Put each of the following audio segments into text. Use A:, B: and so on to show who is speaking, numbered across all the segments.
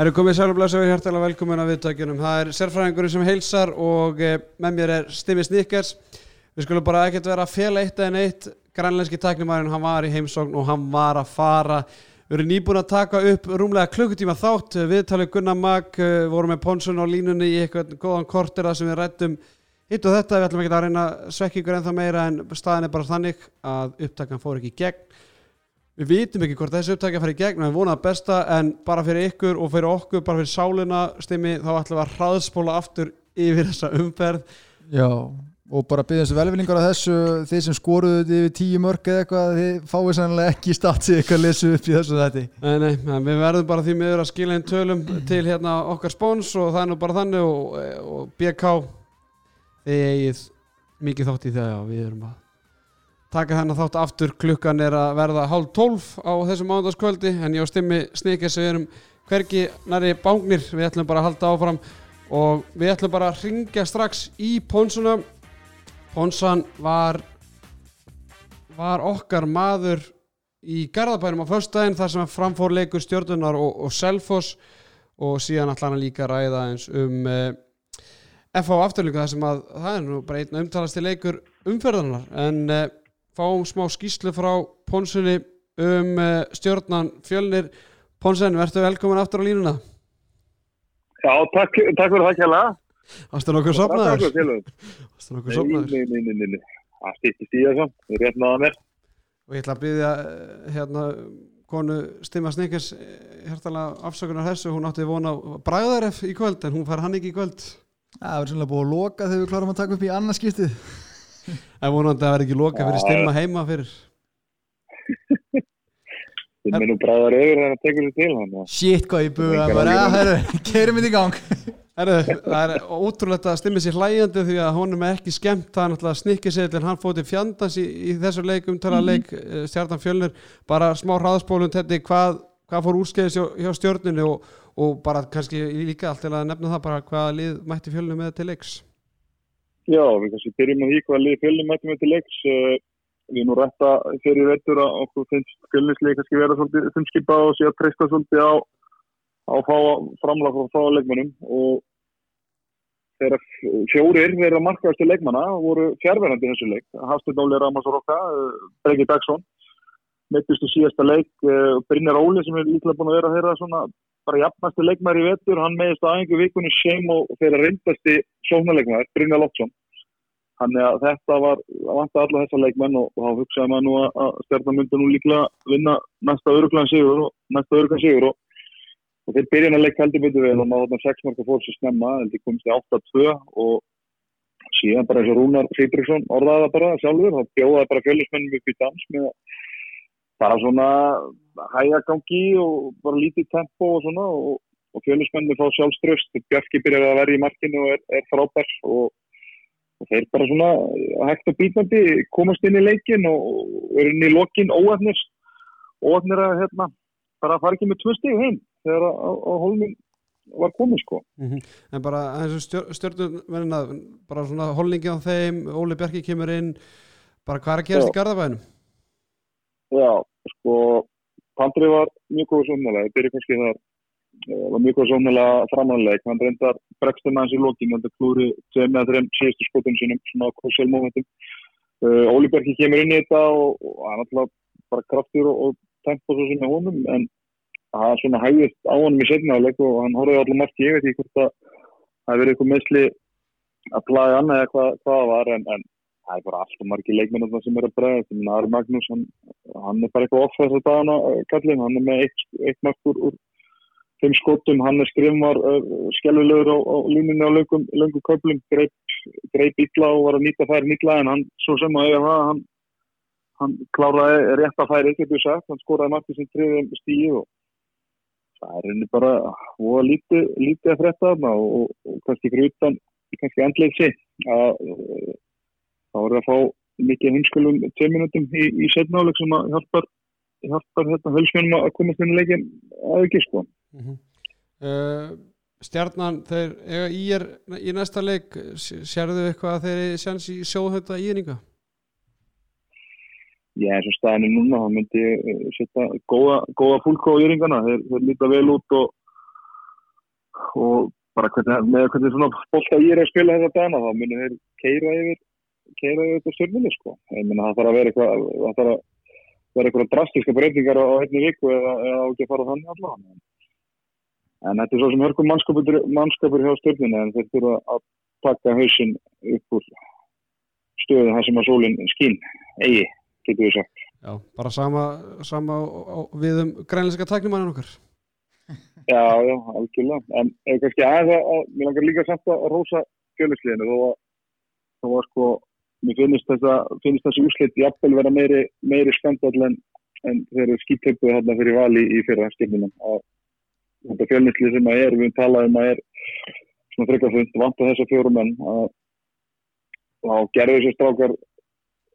A: Erum komið sælublæs og hjertalega velkomin að viðtökjunum. Það er sérfræðingurinn sem heilsar og eh, með mér er Stimmi Snickers. Við skulum bara ekkert vera fela eitt en eitt. Grænlænski tæknumærin, hann var í heimsókn og hann var að fara. Við erum nýbúin að taka upp rúmlega klukkutíma þátt. Viðtalið Gunnar Mag, eh, vorum með Ponsun á línunni í eitthvað góðan kortera sem við rættum hitt og þetta. Við ætlum ekki að reyna svekkingur en það meira en staðin er bara þannig að upptakan fór ekki gegn. Við vitum ekki hvort þessi upptækja fær í gegn við vonum að besta en bara fyrir ykkur og fyrir okkur, bara fyrir sálina stimmi, þá ætlum við að hraðspóla aftur yfir þessa umferð.
B: Já, og bara byggjum þessu velvinningar á þessu. Þeir sem skoruðu yfir tíu mörg eða eitthvað, þið fáið sannlega ekki statsið eitthvað að lesa upp í þessu þetta
A: Nei, nei, við verðum bara því miður að skila einn tölum til hérna okkar spóns og það er nú bara þannig og, og BK taka þennan þátt aftur. Klukkan er að verða hálf tólf á þessum mánudagskvöldi en ég á stimmi snikis við erum hvergi næri bángnir við ætlum bara að halda áfram og við ætlum bara að ringja strax í Pónsuna Pónsan var var okkar maður í Garðabænum á förstæðin þar sem framfór leikur stjórnunar og, og Selfoss. Og síðan ætla hann líka að ræða eins um uh, FH afturlíku þar sem að það er nú bara einn umtalasti leikur umferðanar en uh, fáum smá skýslu frá Ponsunni um uh, stjórnan fjölnir. Ponsen, verður velkomin aftur á línuna.
C: Já, takk, takk fyrir það kjalla.
A: Ástu nokkuð sopnaður?
C: Ástu nokkuð sopnaður? Nei, nei, nei, nei, nei. það stýttist í þessu, það er rétt náða mér.
A: Og ég ætla að byggja hérna konu Stimma Snickers hértalega afsökunar þessu, hún átti vona bræðaref í kvöld en hún fær hann ekki í kvöld.
B: Það verður sannlega búið að loka þegar við klárum að taka upp í annarskiptið
A: Það vonandi að það verði ekki loka fyrir Stimma heima fyrir.
C: Það er nú bræðar yfir að það tekur sér til hann
B: Shit hvað ég búið að bara, herru, keirum við í gang.
A: Herru, það er ótrúlegt að stimmi sér hlægjandi því að honum er ekki skemmt. Það er náttúrulega snikkiseilir, hann fóti fjandans í, í þessu leik, umtala leik mm -hmm. stjartan fjölnir, bara smá hraðspólun þetta, hvað, hvað fór úrskeiðis hjá, hjá stjórninu og, og bara kannski líka allt til að nefna það bara hvaða lið mætti fjölinu með til leiks
C: Já, við kannski byrjum að því hvaða lið fjölinu mætti með til leiks. Við erum nú rætta fyrir vettur að okkur finnst fjölnisleik kannski vera svolítið þumskipa og sé að treysta svolítið á á framlega frá fáleikmannum og þeirra fjórir þeirra markaðastu leikmanna voru fjárverðandi þessu leik. Hafstur Nóli Ramas Rokka, Breki Dagsson. Mittist í síðasta leik Brynjar Óli sem er líklega búin að vera þeirra svona bara jafnastu leikmar í vettur hann meðist að einhver vikunni sem og þeirra reyndasti sóknarleikmar, Brynjar Lótsson þannig að þetta var vant að alla þessa leikmenn og, og þá hugsaði maður nú að stjarnamundu nú líklega vinna næsta öruglan sigur og næsta öruglan sigur og og þeir byrjun að leika heldur betur vel og maður þarna 6 marka fór sér snemma heldur komist í 8-2 og síðan bara eins og Rúnar Fridriksson orðaði það bara sjálfur, þá bjóðaði bara fjölusmennum upp í dans með bara svona hægagangi og bara lítið tempo og svona og, og fjölusmennum fá sjálfströst Bjarki byrjaði að vera í markinu og er, er frábær og, og þeir bara svona hægt og bítandi komast inn í leikin og er inn í lokin óafnir óafnir að hérna bara fara ekki með tvö stíð heim þegar á, á holmin var komið sko
A: mm -hmm. En bara þessu stjórnverðina bara svona holningi á þeim Óli Bjarki kemur inn bara hvað er að gerast Já. í Garðabænum?
C: Já, sko Pandri var mjög góð sómnalega það byrju kannski þar var mjög góð sómnalega framanleik, hann reyndar bregstum hans í lókin, hann klúri sem með þeim síðustu skotum sínum, svona krucial momentum. Uh, Óli Bjarki kemur inn í þetta og, og hann alltaf bara kraftur og, og tempo svo sem er honum en það svona hægist á honum í setnaðaleg og hann horfði allir margt ég veit ekki hvort að það hefur verið eitthvað meðsli að plaga annað eða hvað það var en, en það er bara alltaf margi leikmennar sem er að bregða sem Ari Magnús hann, hann er bara eitthvað off þess að dagana kallin, hann er með eitt, eitt markur úr þeim skotum, hann er skrifmar uh, skelvilegur á, á línunni á löngum, löngum köplum, greip, greip illa og var að nýta færi nýtla en hann svo sem að eiga það, hann, hann kláraði rétt að færi, getur við sagt, hann skoraði margir sem triðum stíu og það er henni bara og lítið, lítið að fretta þarna og, og, og kannski fyrir utan kannski andleiksi að þá er það að fá mikið hinskulum tveim minútum í, í setnáleg sem að hjálpar, hjálpar hérna hölsmennum að komast inn í leikin að ekki sko mm -hmm.
A: uh, Stjarnan þeir eiga í er í næsta leik sérðu eitthvað að þeir sjans í sjóðhauta íringa?
C: Já, eins og staðinu núna, þá myndi ég eh, setja góða, góða fúlko á yringana, þeir, þeir líta vel út og, og bara hvernig, með hvernig svona bólta ég er að spila þetta dana, þá myndir þeir keira yfir, keira yfir þetta stjórnminni, sko. Ég menna það þarf að vera eitthvað, það þarf að vera eitthvað drastiska breytingar á, einni viku eða, eða ekki að fara þannig allavega. En þetta er svo sem hörkum mannskapur, mannskapur hjá stjórnminni, en þeir þurfa að taka hausinn upp úr stöðu þar sem að sólinn skín, eigi getur við sagt.
A: Já, bara sama, sama á, á, við um grænleinska tæknumannin okkar
C: Já, já, algjörlega. En kannski aðeins að, mér langar líka samt að rósa fjölusliðinu þó að, þó að sko, mér finnst, þessa, finnst þessi úslit jafnvel vera meiri, meiri skandall en, en þeir eru skýttöpuð þarna fyrir vali í fyrra skipnum. Þetta fjöluslið sem að er, við talaðum að er svona frekar fund, vant að þessa fjórum menn að þá gerðu þessi strákar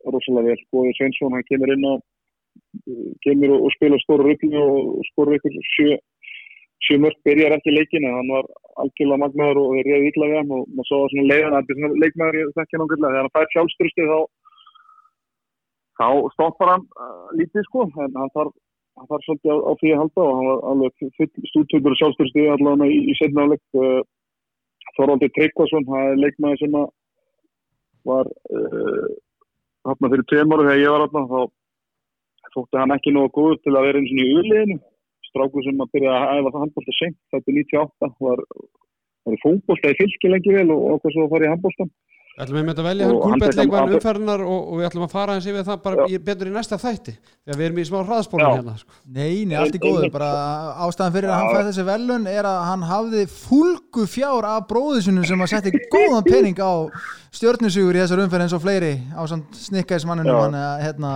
C: rosalega vel. Góði Sveinsson, hann kemur inn á kemur og, og spila stóru rullu og skorur ykkur sjö, sjö mörg byrjar ekki leikin en hann var algjörlega magnaður og þeir reyði illa við hann og maður svo svona leiðan að er svona leikmaður ég þekki hann ágjörlega þegar hann fær sjálfstyrsti þá þá stoppar hann uh, lítið sko. En hann þarf hann þarf svolítið á, á því að halda og hann var alveg full stúdtökur og sjálfstyrsti allavega í, í setna áleik uh, Þorvaldur Tryggvason, það er leikmaður sem að var uh, þarna fyrir tveim ára þegar ég var þarna þá þótti hann ekki nógu góð til að vera eins og í uliðinu. Stráku sem að byrja að æfa það handbólta sent þetta er 98 var, var í fókbólta í fylki lengi vel og okkur svo að fara í handbóltan
A: Við ætlum einmitt að velja hann
C: fékk-
A: umferðinar og, og við ætlum að fara eins yfir það bara í, betur í næsta þætti þegar við erum í smá hraðspólum
C: Já.
A: hérna sko.
B: Nei, nei, allt í góðu, bara ástæðan fyrir að hann fæði þessi velun er að hann hafði fúlgu fjár af bróðisunum sem að setti góðan pening á stjörnusugur í þessar umferð eins og fleiri á samt snikkæðismannunum hann, að, hérna,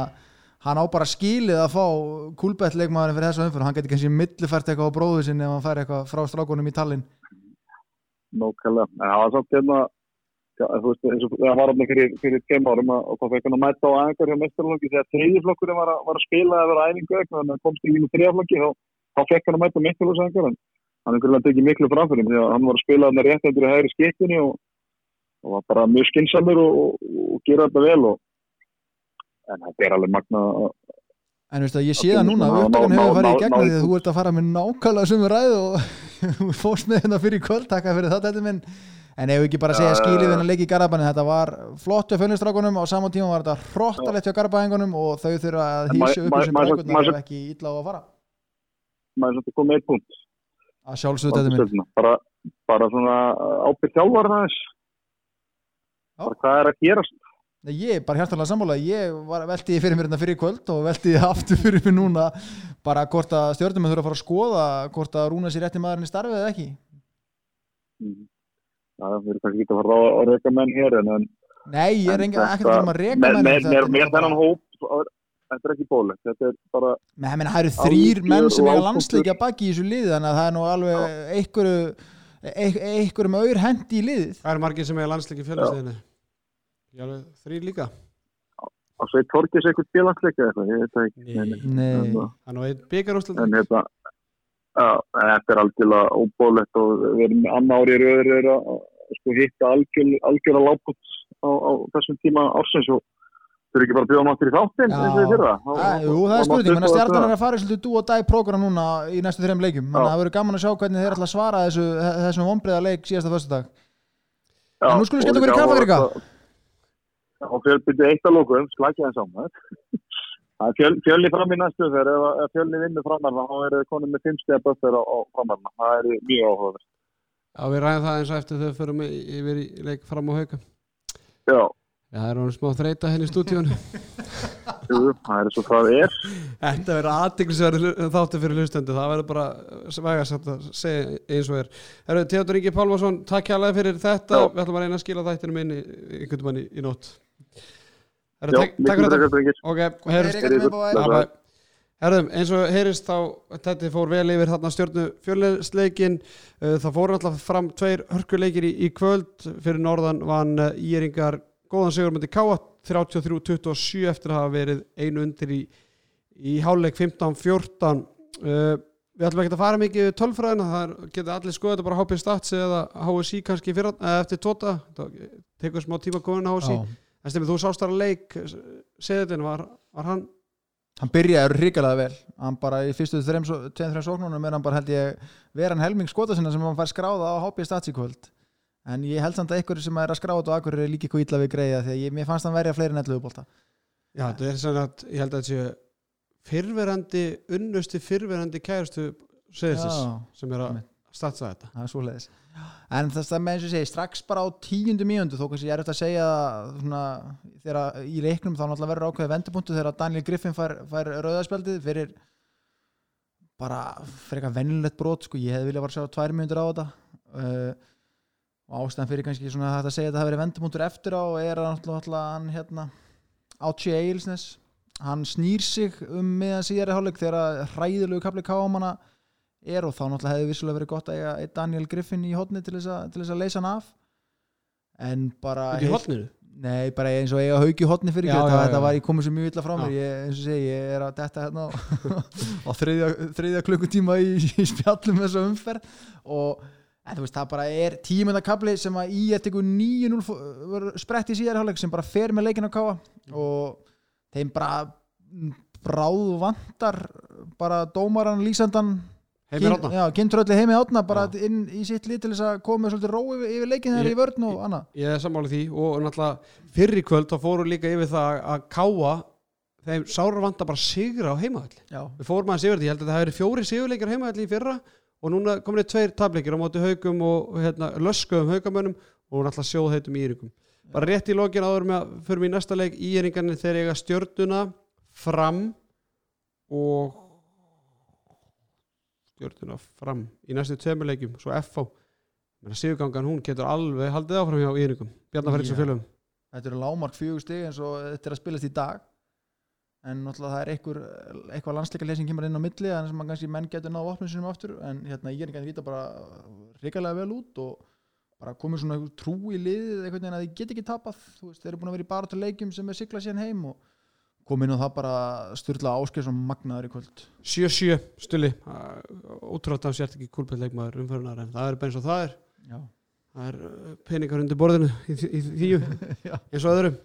B: hann á bara skilið að fá kúlbett leikmaðurinn fyrir þessa umferð hann getur kannski millifært eitthvað á bróðusin
C: nókælega, en það var samt hérna veist, það var þarna fyrir, fyrir tveim árum að- og þá fekk hann að mæta á aðeingar hjá mestarflokki þegar þriðjaflokkurinn var, að- var að spila eða vera æfingu eitthvað, þannig að komst í mínu þriðjaflokki þá, þá fekk hann að mæta á mestarflokksaðingar en hann er grunlega tekið miklu framfyrir því að hann var að spila þarna rétt eftir að hægri skiptinni og, og var bara mjög skinsamur og, og, og gera þetta vel og en þetta er alveg magna að-
B: En veistu að ég sé það núna,
C: ná-
B: hefur farið í gegna því að þú ert að fara með nákvæmlega sumu ræð og fórst með hérna fyrir kvöld, takka fyrir það þetta minn. En ef við ekki bara segja skilið við hennar leik í Garabæni þetta var flott hjá fölnistrákunum á sama tíma var þetta hrottalegt hjá Garabæðingunum og þau þurfa að
C: En
B: hýsa upp sem brækurnar
C: ma-
B: ef ekki illa á að fara.
C: Maður er svolítið komið eitt punkt.
B: Að sjálfsögðu þetta minn.
C: Bara, bara svona ábyrð bara hvað er að gerast
B: Nei, ég er bara hjartalega sammála, ég var velti fyrir mér hérna fyrir kvöld og velti aftur fyrir mér núna bara hvort að stjórnum þurfa að fara að skoða hvort að rúna sér rétti maðurinn í starfið eða ekki.
C: Mhm. Já, við erum kannski ekki að fara að reyka menn hér en, en
B: Nei, ég er ekkert um að reka
C: með,
B: menn
C: með,
B: þetta
C: með,
B: er
C: þennan hóp þetta er ekki bólegt þetta er bara
B: Nei, menn, það eru þrýr menn sem
C: lágpunktur.
B: landsleikja baki í þessu liði þannig að það er nú alveg einhverju einhverjum auður hendi í liðið
A: þrý líka.
C: Segja Torgis eitthvað félagsleika eitthvað, ég veit það ekki.
A: Nei. Það er nú einn byggarúslega
C: en hérna já, en þetta er algjörlega óbólegt og við erum annar ári í röður er að sko hitta algjör, algjörlega lágpunt á, á þessum tíma ársins og þau eru ekki bara að bjóða máttir í þáttin eins og í fyrra.
B: Jú, það er spurning, menn að stjarnan er að fara í svolítið dú og dæ program núna í næstu þreim leikum þannig að það verður gaman að sjá hvernig þeir ætla að svara þessu, þessum vonbreiða leik síðasta föstudag. En nú skulum við skella okkur í Keflavík, Rika.
C: Og fjölbyrði eitt að lókum, slagja það saman. Fjöl, fjölni fram í næstu þegar ef, ef fjölni vinnur framarna þá er konum með fimm steg böttur á, framarna. Það er mjög áhugaverð.
A: Já, við ræðum það eins og eftir þau förum yfir í leik fram á hauka
C: Já,
A: Já, það er orðin smá þreita henni í stúdíunum
C: jú, það er svo það er.
A: Þetta verður aðdeglisverði þáttu fyrir hlustendu það verður bara vægast að segja eins og er Herru, Theodor Ingi Pálmarsson, takk hjá fyrir þetta
C: Já.
A: við ætlum að reyna að skila þættinum inn í einhvern mann í, nótt takk, fyrir þetta. Ok, bæ. Herðum, eins og heyrist þá þetta fór vel yfir þarna stjórnu fjörleisleikin það fóru alltaf fram tveir hörkuleikir í, í kvöld. Fyrir norðan vann uh, Íringar góðan sigur myndi Káa 33-27 eftir að hafa verið einu undir í, í háluleik 15-14 uh, við ætlum ekki að fara mikið við tölfræðina. Það geta allir skoða þetta bara HP Stats eða HSI kannski fyrir, eftir tóta það tekur smá tíma að koma inn á HSI
B: Já.
A: En stefnir þú sást þar að leik seðilin var, var hann?
B: Hann byrjaði hrikalega vel. Hann bara í fyrstu tveim, sóknunum er hann bara held ég vera hann helming skota sinna sem hann fær skráða á HB Statsikvöld en ég held samt að ykkur sem er að skráða og akkur er líka eitthvað illa við greiða því að ég, mér fannst hann verja fleiri netluðu bólta
A: Já, þetta er svona að ég held að þetta séu fyrverandi, unnusti fyrverandi kærustu seðisins sem er að statsa þetta.
B: Það er svo leiðis en þess að með eins og segi, strax bara á tíundu mínundu þó kannski ég er eftir að segja svona, þegar í leiknum þá náttúrulega verður ákveðið vendupunktu þegar Daniel Griffin fær, fær rauðarspjaldið fyrir bara fyrir eitthvað vennilegt brot sko, ég hefði viljað bara sjá tvær mínundur á þetta. Uh, og ástæðan fyrir kannski svona að segja að það verið vendupunktur eftir á er náttúrulega hann hérna Átsji Eilsnes hann snýr sig um meðan síðari hálfleik þegar hræðilegu kapli kámanna er og þá náttúrulega hefði vissulega verið gott að eiga Daniel Griffin í hotni til þess að, til þess að leysa hann af. En bara
A: Ekki í hotninu?
B: Nei, bara eins og eiga haugi hotni fyrir
A: Já,
B: þetta, var ég komið svo mjög illa frá mér. Ég, eins og segi, ég er að detta hérna á, þriðja, þriðja klukkutíma í, í spjallum þessu umferð. Og en, þú veist, það bara er tímundakabli sem að í 9-0 fó- sprett í síðari hálfleik sem bara fer með leikin að káa og þeim bara bráð vantar bara dómaran lýsandan Kynntröldi heimi átna bara
A: Já.
B: inn í sitt lið til þess að koma svolítið ró yfir, yfir leikin þegar
A: Ég-
B: í vörn og annað.
A: Ég er sammálið því og náttúrulega fyrri kvöld þá fóru líka yfir það að káa þeim sárar vanta bara sigra á heimavalli
B: já,
A: við fórum aðeins yfir þetta, ég held að það verið fjóri sigurleikir á heimavalli í fyrra og núna komin þið tveir tableikir á móti haugum og hérna, löskuðum haugamönnum og náttúrulega sjóðheitum íringum bara rétt í lokin áður með að fyrir mig í næsta leik íringarnir þegar eiga stjörnuna fram og stjörnuna fram í næstu tveimur leikjum, svo FH sigurgangan hún getur alveg haldið áfram hjá íringum, Bjarnafæriks og félögum.
B: Þetta eru lámark fjögur stig eins og þetta er að spilast í dag. En náttúrulega það er einhver, eitthvað landsleika sem kemur inn á milli en sem kannski menn getur náða vopnum sinum aftur. En hérna ég er ekki að líta bara ríkalega vel út og bara komið svona trú í liðið einhvern veginn að þið get ekki tapað. Þú veist, þeir eru búin að vera í baráttu leikjum sem er sigla síðan heim og komið inn og það bara styrla áskil sem magnaður í kvöld.
A: 7-7 stuli ótrúlega að sért ekki kúlpett leikmaður umförunar en það er eins og það er.
B: Já,
A: það er uh, peningar undir borðinu í, í, í þýju eins og öðrum.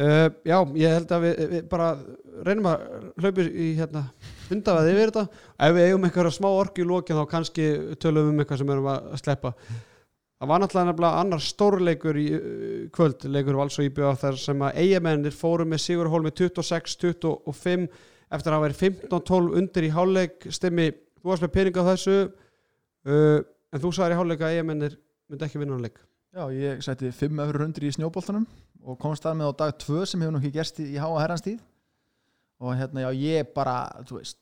A: Uh, já, ég held að við, við bara reynum að hlaupa í hérna undaveði yfir þetta. Ef við eigum eitthvað smá orki í lokin þá kannski tölum við um eitthvað sem erum að sleppa það var náttúrulega annar stórleikur í uh, kvöld, leikur Vals og IBF þar sem að eigamennir fóru með Sigur Hólmi 26-25 eftir að hafa verið 15-12 undir í hálfleik. Stemmi, þú varst með peninga á þessu uh, en þú sagðir í hálfleik að eigamennir myndi ekki vinna hann leik.
B: Já, ég sætti 5 öfru hundur í snjóboltanum og komst þar með á dag 2 sem hefur nú ekki gerst í, háa herrans tíð. Og hérna já, ég bara, þú veist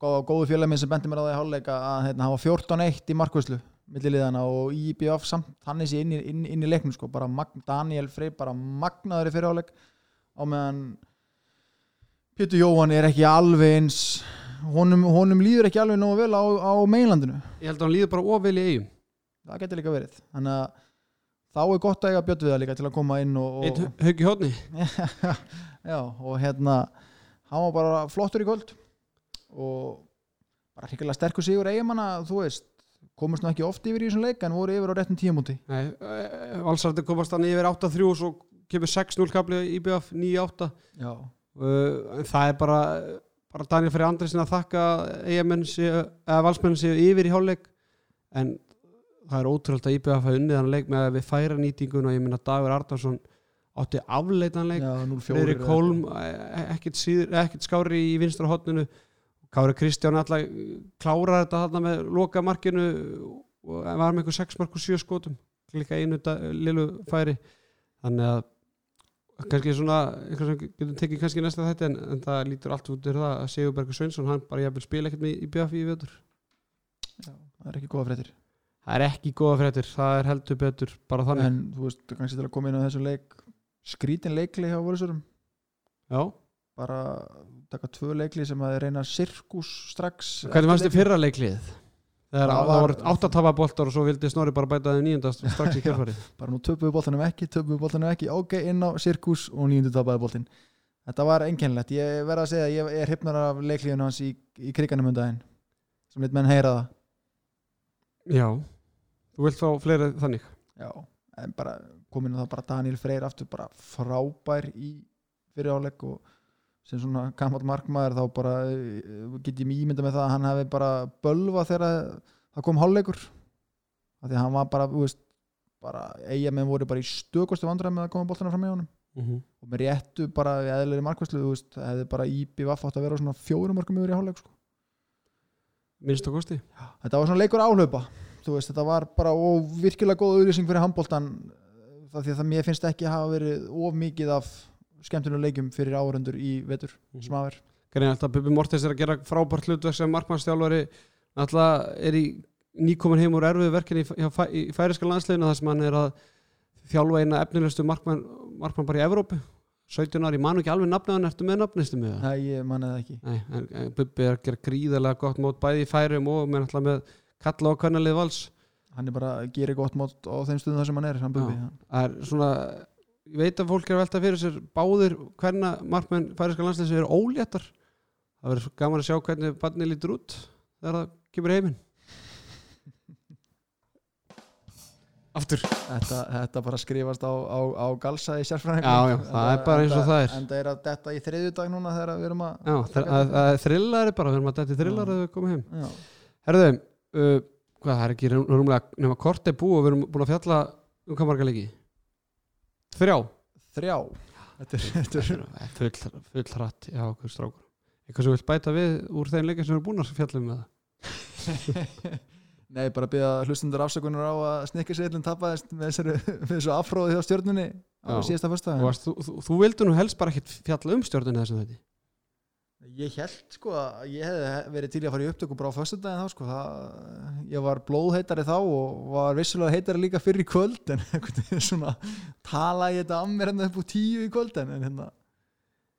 B: góða, góðu félag minn sem bendi mér á það í hálfleika að hérna, hafa 14-1 í markvæslu milliliðana og IBF samt hann er sér inn, inn, inn í leiknum sko, bara Mag Daniel Frey bara magnaður í fyrirháleik. Á meðan Pétur Jóhann er ekki alveg eins honum, honum líður ekki alveg nógu vel á, á meinlandinu
A: ég held að hann líður bara ofvel í eigum
B: það getur líka verið. Þannig að þá er gott að eiga Björn við það líka til að koma inn og,
A: eitt
B: og
A: haugi hóðni
B: já, og hérna hann var bara flottur í kvöld og bara hrikalega sterkur sigur eigamanna, þú veist komast nú ekki oft yfir í þessum leik en voru yfir á réttum tíumúti
A: valsarði komast hann yfir 8-3 og svo kemur 6-0 kapli í BF 9-8
B: já,
A: uh, en það er bara bara Daniel Frey Andresen að þakka eigamenn séu, yfir í hálfleik. En það er ótrúlega að IBF hafa unnið hann leik með að við færa nýtingun og ég minna Dagur Ardarsson átti afleitan leik.
B: Já 0-4
A: Friðrik Holm ekkert skári í vinstra hotninu Kári Kristján alltaf klárar þetta þarna með loka markinu og var með eitthvað 6 mark og 7 skotum líka einu lilu færi. Þannig að kannski svona eitthvað sem getum tekið kannski í næsta þetta en, en það lítur allt út fyrir það að Sigurbergur Sveinsson hann bara jafnvel spila ekkert með í BF í
B: já, það er ekki góða fréttir.
A: Það er ekki góða fréttir, það er heldur betur bara þannig.
B: En þú veist, kannski til að koma inn á þessu leik skrítin leikli hjá voruðsurum
A: Já.
B: bara taka tvö leikli sem að reyna sirkus strax
A: hvernig fannst þið fyrra leiklið?
B: Það
A: voru áttatafaboltar og svo vildi Snorri bara bæta þeim nýjendast strax í kjörfarið
B: bara nú töpuðu boltanum ekki, töpuðu boltanum ekki. Ok, inn á sirkus og nýjundu tapaði boltin þetta var einkennilegt, ég verð að segja að ég er hrypnar af leiklíðinu hans í, í kriganum um daginn sem lit menn heyra það.
A: Já, þú vilt fá fleiri þannig?
B: Já, en bara komin það bara Daniel Freyr aftur bara frábær í fyriráleik og sem svona gammalt markmaður þá bara eh, get ég mjög ímynda með það að hann hefði bara bölva þegar það kom hálfleikur af því að hann var bara, veist bara eiga með voru bara í stökustu vandræð með að koma boltana fram í honum
A: Mhm.
B: og með réttu bara í eðlilegri markvæslu þú veist, það hefði bara íbí vaff átt að vera svona fjórum mörgum yfir í hálfleik sko.
A: minnst á kosti
B: þetta var svona leikur áhlaupa veist, þetta var bara og virkilega góð auðlýsing fyrir handboltan það því að það mér finnst ekki hafa verið of mikið af skemmtunum leikjum fyrir áhörundur í vetur sem að ver
A: Grein alltaf Bubi Mortens er að gera frábært hlutverk sem markmannstjálfari alltaf er í nýkomin heim úr erfiðu verkinni í, í, í færiska landsleginu þar sem hann er að þjálfa eina efnilegustu markmann, markmann bara í Evrópu 17 ári, ég man ekki alveg nafnaðan ertu með nafnistu með það?
B: Nei, ég manna það ekki
A: Nei, en, en Bubi er að gera gríðarlega gott mót bæði í færum og með alltaf með kalla og kannalið vals
B: hann er bara að gera gott mót á þeim stöðum þar sem hann er hann Bubbi.
A: Já. það er svona ég veit að fólk er að velta fyrir sér báðir hverna markmenn færiska landsleginu eru óléttar. Það verður svo gaman að sjá hvernig barnið lítur út þegar það kemur heiminn. Aftur.
B: Þetta, þetta bara skrifast á, á, á galsa í sérfræðingum.
A: Já, já, það er bara eins og það er.
B: en það er að detta í þriðju dag núna þegar við erum að
A: Já, það það- það er þrillari bara, við erum að dætti þrillar að við komum heim.
B: Já,
A: Herðu, uh, hvað, það er ekki rúm- rúmlega nema kort er búið og við erum búin að fjalla um hvað marga leiki Þrjá.
B: Þrjá. Þetta er, þetta er,
A: Það er full, full hratt, já, okkur strákur. Eitthvað sem vilt bæta við úr þeim leikin sem við erum búin að fjalla um með það
B: Nei, bara byrja hlustundur afsökunar á að snikkarsveilin tapaðist með, þessari, með þessu afróði hjá stjórnunni á síðasta fyrsta
A: Þú, varst, þú, þú, vildi nú helst bara ekkit fjalla um stjórninu þessum þetta
B: Ég held sko að ég hefði verið til að fara í upptöku bara á föstudaginn þá sko það, ég var blóðheitari þá og var vissulega heitari líka fyrir í kvöld en svona tala ég þetta að mér hérna upp úr tíu í kvöld en hérna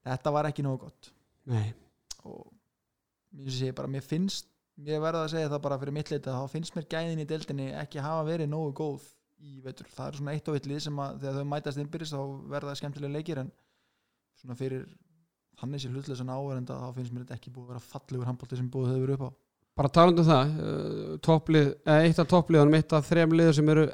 B: þetta var ekki nógu gott.
A: Nei,
B: og sé bara, mér finnst mér verða að segja það bara fyrir mitt leita þá finnst mér gæðin í deildinni ekki hafa verið nógu góð í vetur. Það er svona eitt og eitt lið sem að þegar þau mætast innbyrðis þá verða skemmtilega leikir en svona fyrir þannig sé hlutlega áverenda þá finnst mér ekki búið að vera fallegur handbólti sem búið hefur upp á.
A: Bara talandi um það uh, topplið, eða eitt af toppliðanum eitt af þrem liður sem eru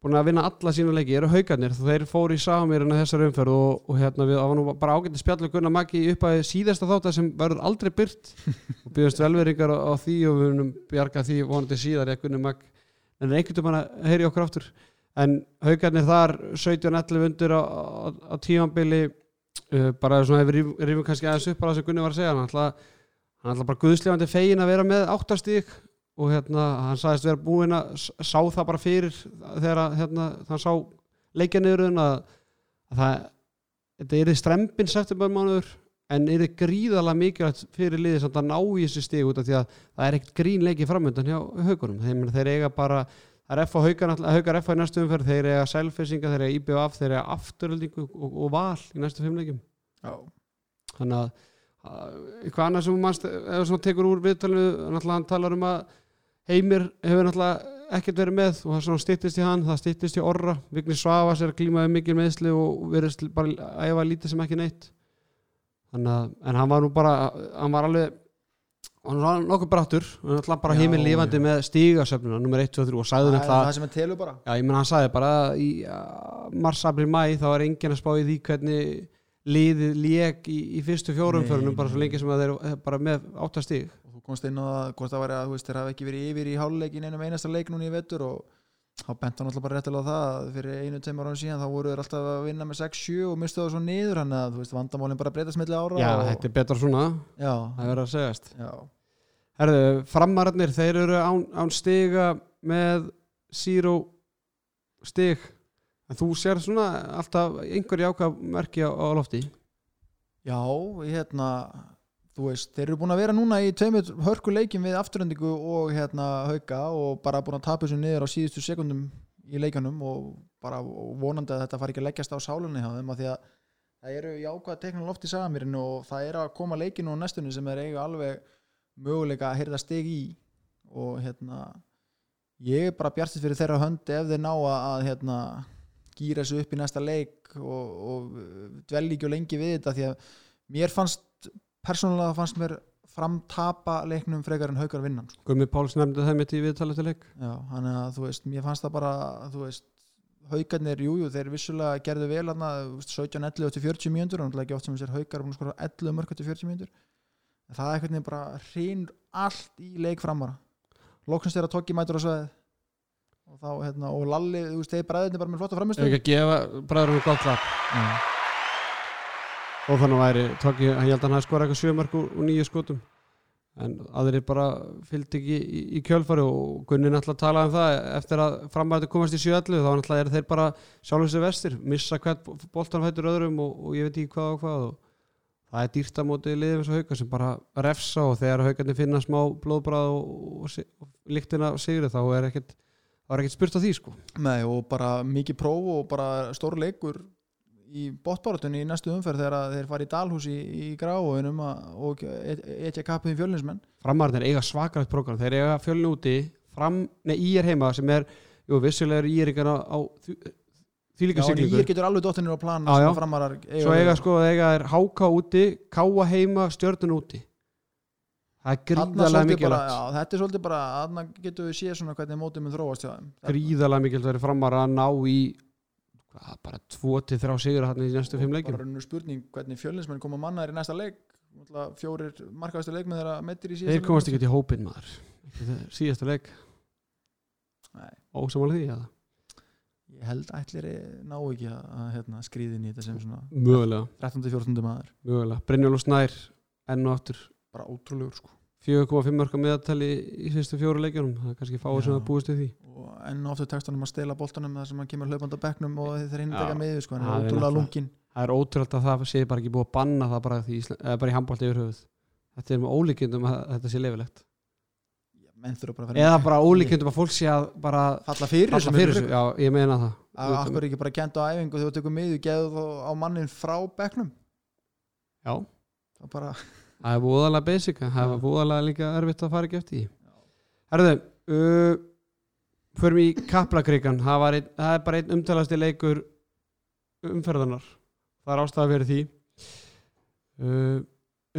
A: búin að vinna alla sína leiki, eru haugarnir þeir fóru í samirinn að þessar umferð og, og hérna við, það var nú bara ágætti spjallu Gunnar Maggi í upphæði síðasta þáttar sem verður aldrei byrt og byggjast velveringar á, því og við munum bjarga því vonandi síðar ég Gunnar Magg en einhvern veginn að heyri okkur aftur. En haugarnir þar 17-11 undir á, á, á tímanbili bara svona ef við rífum kannski aðeins upp bara það sem Gunni var að segja hann ætla, bara guðslefandi fegin að vera með áttastík og hérna hann sagðist vera búinn að sá það bara fyrir þegar hérna, hann sá leikja niður að, að það þetta er strempin september mánuður en er gríðalega mikilvægt fyrir liðið samt að ná í þessu stíg út af því að það er ekkert grín leiki framöndan hjá þeir, þeir eiga bara það er FH haugar, haugar FH í næstu umferð þeir eiga selfisinga, þeir eiga IBF þeir eiga afturöldingu og, og val í næstu fimm leikim
B: Já,
A: þannig að að eitthvað annað sem mannst eða svona tekur úr viðtalinu náttúrulega hann talar um að Heimir hefur náttúrulega ekkert verið með og það svona styttist í hann, það styttist í Orra. Vigni Svavas er að glímaði mikil meðsli og verið bara að æfa lítið sem ekki neitt. Þannig að, en hann var nú bara hann var alveg hann var nokkuð brattur, hann var náttúrulega bara heiminn lifandi
B: já.
A: með stígasöfnuna nummer 1, 2, 3 og sagði
B: það er
A: náttúrulega
B: það sem er telur bara.
A: Já, ég menn hann sagði bara í mars, april, mæ þá er enginn að spá í því hvernig liðið lék í, í fyrstu fjórum
B: Nei,
A: förunum bara svo lengi sem þeir eru bara með áttastíg
B: og þú komst inn á það hvort það var að þú veist, þeir hafa ekki verið yfir í háluleikin einum einasta leik núna í vetur og þá bent hann alltaf bara réttilega það að fyrir einu, tveimur árum síðan þá voru þeir alltaf að vinna með 6-7 og mistu það svo niður hann að þú veist vandamálin bara breytast milli ára
A: Já, þetta er betra svona,
B: já,
A: það verður að segjast.
B: Já,
A: Herðu, framararnir, þeir eru án, án stiga með zero stig. En þú sér svona alltaf einhver jákað merki á, á lofti?
B: Já, hérna þú veist, þeir eru búin að vera núna í tveimur hörku leikjum við afturhendingu og hérna hauka og bara búin að tapa þessu niður á síðustu sekundum í leikanum og bara og vonandi að þetta fari ekki að leggjast á sálunni hjá þeim að því að það eru jákvæða teknum loft í sagamirinu og það er að koma leikinu á næstunni sem er eiga alveg möguleika að heyrða stig í og hérna ég er bara bjartist fyrir þeirra höndi ef þeir ná að, hérna gýra þessu upp í næsta leik og, og dvelli ekki og lengi við þetta því að mér fannst persónulega fannst mér framtapa leiknum frekar en haukar vinnan sko.
A: Gummi Páls nefndi það mitt í viðtalið til leik.
B: Já, þannig að þú veist, mér fannst það bara þú veist, haugarnir, jújú, jú, þeir vissulega gerðu vel hana, 17, 11, eftir 40 mínútur og ekki oft sem þessir haugar búin að skora 11 mörg eftir 40 mínútur. En það er einhvern veginn bara hrein allt í leik framara. Loksins þeirra tók í mætur á sveið og þá, hérna, og Lalli, þú veist, þeir bræðinni bara með flotta
A: Ef
B: framistöð
A: ekki að gefa bræðurum gott klapp og þannig væri tók ég, ég held að hann hafi skorað eitthvað sjömark úr nýju skotum. En aðrir bara fylgdi ekki í, í kjölfari og Gunni náttúrulega talaði um það eftir að framæði komast í 7-11 þá náttúrulega eru þeir bara sjálfur sér vestir missa hvert boltan fættur öðrum og, og ég veit ekki hvað og hvað og það er dýrt að móti liðið eins og hauka sem bara refsa og þegar haukarnir finna smá blóðbræð og, og, og, og líktina sigri þá er ekkert er ekkert spurt á því sko.
B: Nei, og bara mikið próf og bara stór leikur í bóttbáratunni í næstu umferð þegar að þeir fara í Dalhús í, í gráunum og etja kappið í fjölinsmenn
A: framarðin eiga svakalegt program. Þeir eiga fjölin úti fram, nei, í er heima sem er, jú, vissulega er í er á, á þýlíka
B: Já, en
A: siglingu
B: ég getur alveg dottinir á plan
A: Já, já.
B: sem framarar eiga
A: svo eiga sko, eiga er háka úti káa heima, stjörnun úti. Það er gríðalega mikilvægt
B: bara, já, þetta er svolítið bara þarna getum við séð svona hvernig mótið mun þróast
A: gríðalega mikilvægt verið framar að ná í hvað, bara 2-3 sigur hann í næstu fimm leikjum?
B: Bara raunur spurning hvernig fjölinsmenn koma mannaðir í næsta leik. Fjórir markaðastu leik með þeirra meittir í síðasta
A: þeir komast ekki til hópin maður. Síðasta leik. Ósamála því eða?
B: ég held ætlir ná ekki að, að hérna, skrýðin í þetta sem svona
A: mögulega,
B: 13-14 maður.
A: Mögulega. Brynjól og Snær enn og aftur.
B: Bara ótrúlegur sko
A: 4,5 mörg meðatali í fyrstu fjóru leikjunum. Það er kannski fáið sem það búist við því.
B: Og ofta tekstunum að stela boltanum þar sem hann kemur hlaupandi á bekknum og þeir hinn
A: Já.
B: að með sko,
A: Það
B: er ótrúlega
A: náttúrulega-
B: lungin
A: það er ótrúlega að það sé bara ekki búið að banna það bara, því, Ísla- eða bara í handbólt yfir höfuð þetta er með ólíkindum að þetta sé leifilegt
B: bara að
A: eða bara ólíkindum að fólk sé að bara
B: falla fyrir
A: falla
B: þessu
A: fyrir þessu, já, ég meina það.
B: Að akkur ekki bara kent á æfingu þegar þú tekur miðu það er
A: búðalega basic það er búðalega líka erfitt að fara ekki eftir herðu uh, förum í Kaplakrikan það, einn- það er bara einn umtalasti leikur umferðarnar það er ástæða fyrir því. Uh,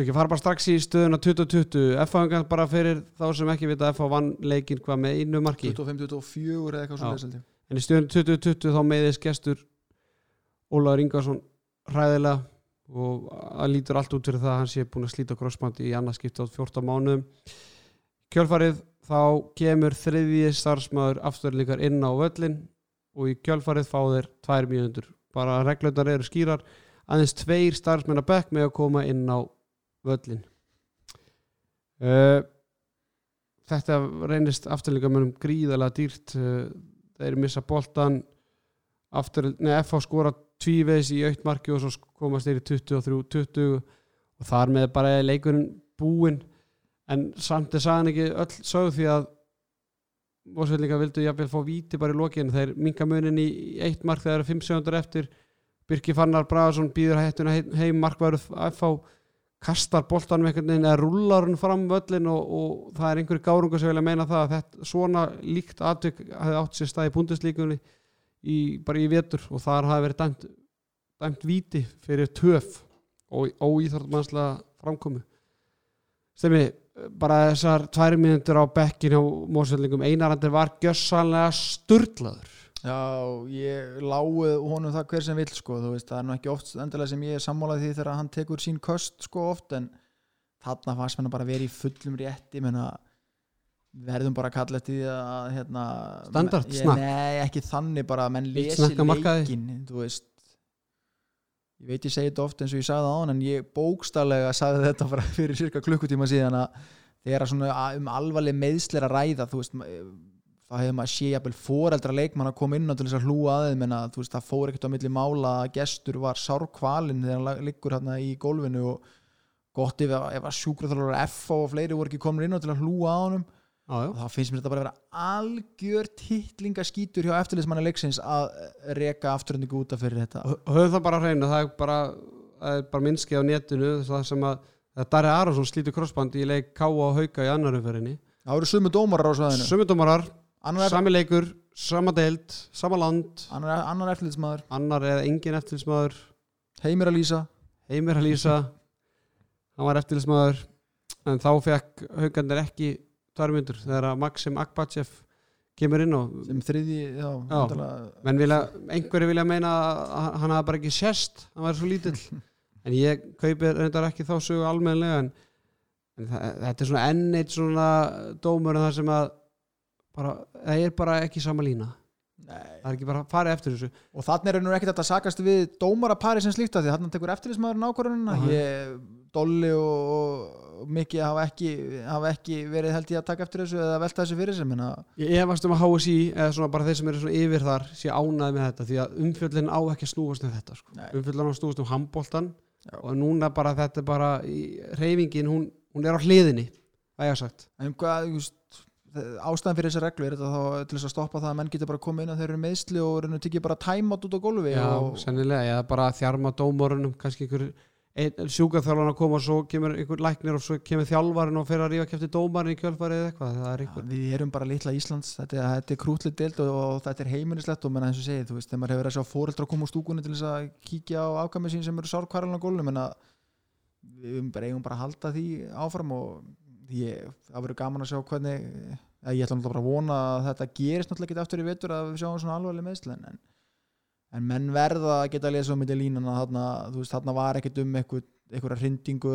A: ekki fara bara strax í stöðuna 2020 F-fangan bara fyrir þá sem ekki vita F vann leikinn hvað með einu marki?
B: 25-24 eða eitthvað
A: Já.
B: svo leysandi
A: en í stöðun 2020 þá meiðist gestur Ólaður Ingarsson hræðilega og það lítur allt út fyrir það að hann sé búin að slíta crossband í annað skipti á 14 mánuðum. Kjölfarið þá kemur þriðji starfsmæður afturlíkar inn á völlin og í kjölfarið fá þeir tvær mínútur. Bara reglundar eru skýrar. Aðeins tveir starfsmenn að bekk með að koma inn á völlin uh, þetta reynist afturlíkamönnum gríðalega dýrt. Uh, þeir missa boltan aftur, nei, FH skora tvíveis í aukt marki og svo komast þeir í 23-20 og þar með bara leikurinn búinn. En samt er sagan ekki öll sögð því að Mósveldinga vildu jafnvel fá víti bara í lokinu þeir minka munin í eitt mark þegar það eru 5 segundur eftir. Birki Fannar Bragason býður hættuna heim, markværuð FH kastar boltanum einhvern veginn eða rullar hann fram völlin og, og það er einhverju gárungu sem vilja meina það að þetta, svona líkt atvik hefði átt sér stað í búndislíkunni í, bara í vetur og þar hafi verið dæmt, dæmt víti fyrir töf og óýþartmannslega framkomu. Stemmi, bara þessar tvær mínútur á bekkin á mórsveldingum einarandir var gjössanlega sturlaður.
B: Já, ég láið honum það hver sem vill sko, þú veist, það er nú ekki oft endilega sem ég er sammálað því þegar hann tekur sín köst sko oft, en þarna fannst mér bara að vera í fullum rétti. Menna, verðum bara að kalla eftir því að hérna,
A: Standard snakk.
B: Nei, ekki þannig bara að menn lesi
A: á
B: leikin þú veist ég veit ég segi þetta oft eins og ég sagði það á en ég bókstallega sagði þetta fyrir cirka klukkutíma síðan að þegar svona um alvarleg meðslir að ræða þú veist, ma- þá hefur maður sé jafnvel foreldra leikmann að koma inn á til þess að hlúa að þeim en að þú veist, það fór ekkert á milli mála að gestur var sárkvalinn þegar hann liggur hérna í gólfinu og gott ef, ef að sjúkraþjálfur F og fleiri voru ekki komin inn á til að hlúa
A: já, já.
B: Og þá finnst mér þetta bara að vera algjör titlingaskítur hjá eftirlismanni leiksins að reka afturhendingu út af fyrir þetta.
A: Og höfðu það bara að reyna það er bara, það er bara minnski á netinu það sem að það Darri Arason slítur crossband í leik og Hauka í annar umferðinni.
B: Það eru sumu dómarar á svæðinu.
A: Sömudómarar,
B: annar, er,
A: sami leikur sama deild, sama land.
B: Annar, annar eftirlismæður
A: annar eða engin eftirlismæður
B: heimir að lýsa
A: Heimir að lýsa hann var eftirlismæður en þá fekk haugandir ekki tvær myndur þegar að Maxim Akbachev kemur inn og
B: sem þriði, já,
A: Já. menn vilja, einhverju vilja meina að hann hafa bara ekki sérst hann væri svo lítill en ég kaupi reyndar ekki þá sögu almennilega en, en það, þetta er svona enn eitt svona dómur en það sem að bara, það er bara ekki sama lína
B: Nei.
A: það er ekki bara að fara eftir þessu
B: og þannig er nú ekkert hægt að sakast við dómarapari sem slíkt af því þannig tekur eftirlismæður
A: Aha.
B: ég, Dolly og, Mikki hafa ekki, hafa ekki verið held ég að taka eftir þessu eða velta þessu fyrir sem að
A: ég efast um að HSI eða svona bara þeir sem eru svona yfir þar sé ánæði með þetta því að umfjöllin á ekki að snúast um þetta sko.
B: Nei.
A: umfjöllin á að snúast um handboltan
B: Já.
A: og núna bara þetta er bara í- reyfingin, hún, hún er á hliðinni það ég að sagt
B: en hvað, veist, ástæðan fyrir þessi reglu er þetta þá til þess að stoppa það að menn getur bara komið inn að þeir eru meðsli og tikið bara tæmátt út á gólfi
A: Já,
B: og,
A: sennilega, eða bara að þjarma dómorunum kannski einhver sjúkaþjálfan að koma og svo kemur einhver læknir og svo kemur þjálfarinn og fer að rífa kæfti dómarinn í kjölfarið eða eitthvað, er einhver
B: við erum bara litla Íslands. Þetta, þetta er krútlið deild og, og þetta er heimilislegt og menna eins og segið, þú veist, þegar maður hefur verið að sjá fóreldra að koma úr stúkunni til þess að kíkja á afkvæmið sín sem eru sárkvarlan á gólunum en að við bara, eigum bara að halda því áfram og ég, það verður gaman að sjá hvernig að ég ætla náttúrulega bara að vona að þetta gerist náttúrulega ekki aftur í vetur að við sjáum svona alvarleg meðsl en, en menn verða að geta að lesa um þetta línan að þarna, þú veist, þarna var ekkert um einhverja hrindingu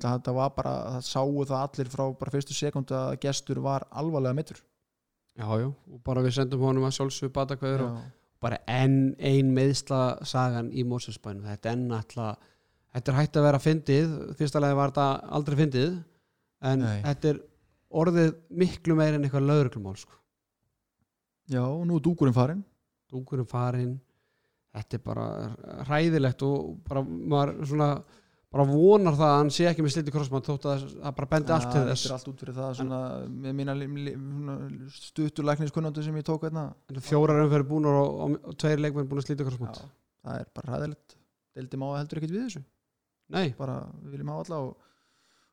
B: þetta var bara, það sáu það allir frá bara fyrstu sekundu að gestur var alvarlega mittur
A: Já, já, og bara við sendum honum að sjálfsög batakveður og bara enn ein meðsla sagan í Mósusbænum, þetta er enn alltaf þetta er hægt að vera fyndið fyrsta lagi var þetta aldrei fyndið en
B: Nei.
A: þetta er orðið miklu meir en eitthvað lögreglumál sko.
B: Já, og nú er dúkurinn farinn
A: dúkurum farinn. Þetta er bara hræðilegt og bara maður svona bara vonar það að hann sé ekki með sliti krossmann þótt að það bara bendi allt til
B: Þetta
A: þess.
B: er allt út fyrir það svona, með mína stuttulækniskunnandi sem ég tók hérna.
A: Fjórar umferði búnar og, og, og tveir leikmenn búin að slíta krossmann
B: Já, það er bara ræðilegt deildum á að heldur ekkert við þessu.
A: Nei,
B: bara við viljum hafa alla og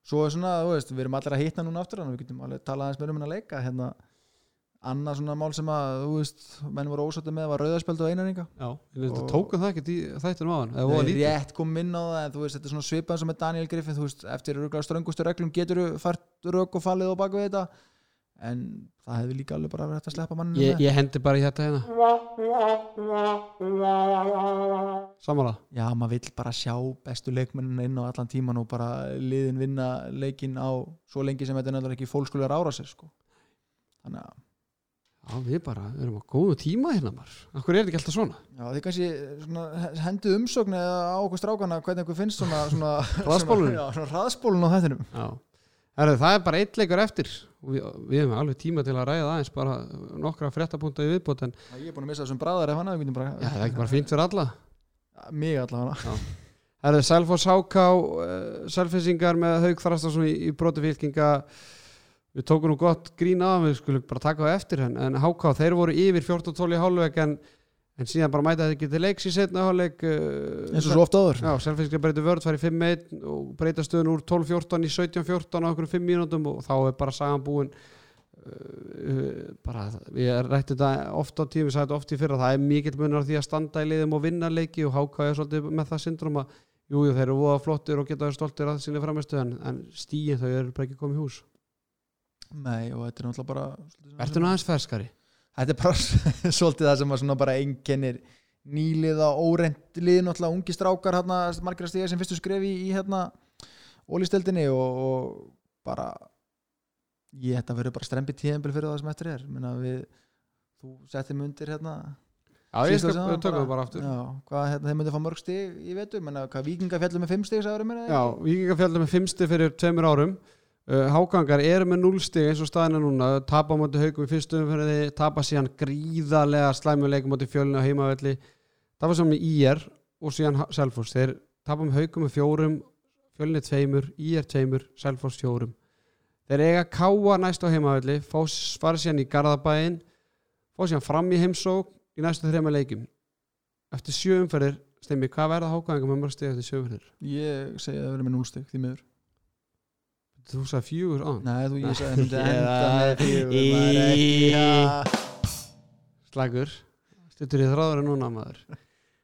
B: svo er svona, þú veist, við erum allir að hitna núna aftur þannig að við getum alveg talað aðeins meira um hennar leika hérna, annað svona mál sem að þú veist, menn voru ósáttu með var rauðarspjald og einarninga
A: já, en þetta
B: Og-
A: tókum það ekkert í þættinum á hann
B: Nei,
A: lítið.
B: rétt kom inn á það en þú veist, þetta er svona svipað sem með Daniel Griffin þú veist, eftir röglega ströngustu reglum getur þú fært rög og fallið á baku þetta en það hefði líka alveg bara verið hægt að sleppa manninu
A: ég, ég hendi bara í þetta hérna. Samanlega
B: Já, maður vill bara sjá bestu leikmennin inn á allan tíman og bara liðin vinna leikin á svo lengi sem þetta er náttúrulega ekki fólkskulegar ára sér sko. þannig að
A: Já, við bara erum á góðu tíma hérna maður. Akkur er þetta ekki alltaf svona?
B: Já, þið kannski svona, hendu umsögn eða á okkur strákana hvernig okkur finnst svona, svona
A: Hraðspólun?
B: svona, já, svona hraðspólun á þettinum
A: Já. Herru, það er bara eitt leikur eftir við, við hefum alveg tíma til að ræða aðeins bara nokkra fréttapunta í viðbót en
B: Ég er búin að missa þessum bræðar ef hann að við getum bara
A: já, það er ekki bara fínt fyrir alla.
B: Ja, Mig allavega
A: Herru, Selfoss HK, uh, Selfissingar með við tókum nú gott grín af við skulum bara taka það eftir en, en HK, þeir voru yfir 14-12 í hálfleik en, en síðan bara mæta þetta ekki til leiks í setna hálfleik uh,
B: eins og svo ofta áður.
A: Já, Selfissingar breytir vörð, fær í 5-1 og breyta stöðun úr 12-14 í 17-14 á okkur 5 mínútum og þá er bara sagan búin uh, uh, bara, við rættum þetta oft á tíum, við sagðum þetta oft í fyrra það er mikill munur á því að standa í liðum og vinna leiki og HK er svolítið með það syndrom að jú, jú, þeir eru voða flottir og geta stoltir að sinni framistu en, en stíin þau eru bara ekki komið í hús
B: Nei, og þetta er náttúrulega bara
A: Ertu nú aðeins ferskari?
B: Þetta er bara svolítið það sem að svona bara einkennir nýliða óreint lið náttúrulega ungi strákar hérna, margir að stiga sem fyrstu skrefi í, hérna ólisteldinni og, og bara ég þetta verður bara strempi tíðanbel fyrir það sem eftir er. Minna, við, þú settum undir hérna
A: Já, ég skal tökum það bara aftur.
B: Já, hvað hérna, þeir myndi fá mörg stig í vetur menna, hvað vikinga fjallum með fimm mér
A: Já, Víkingafjöldur með fimmsti fyrir tveimur árum Hágangar eru með núlstig eins og staðina núna, tapa á móti haugum í fyrstu umferði, tapa síðan gríðarlega slæmuleikum móti fjölinu á heimavelli. Tapa saman í IR og síðan Selfoss, þeir tapa með haugum með fjórum, fjölinu tveimur IR tveimur, Selfoss fjórum. Þeir eiga káa næst á heimavelli fara síðan í Garðabæin fá síðan fram í heimsók í næstu þreima leikum eftir sjö umferðir Stemmi, hvað verða hágangar með mörg stig eftir sjö umferðir?
B: ég segi að það verður með núl stig því miður
A: Þú sagði fjögur á
B: Nei, þú ég það myndi enda með að
A: Slagur. Stuttur í þráður en núna maður.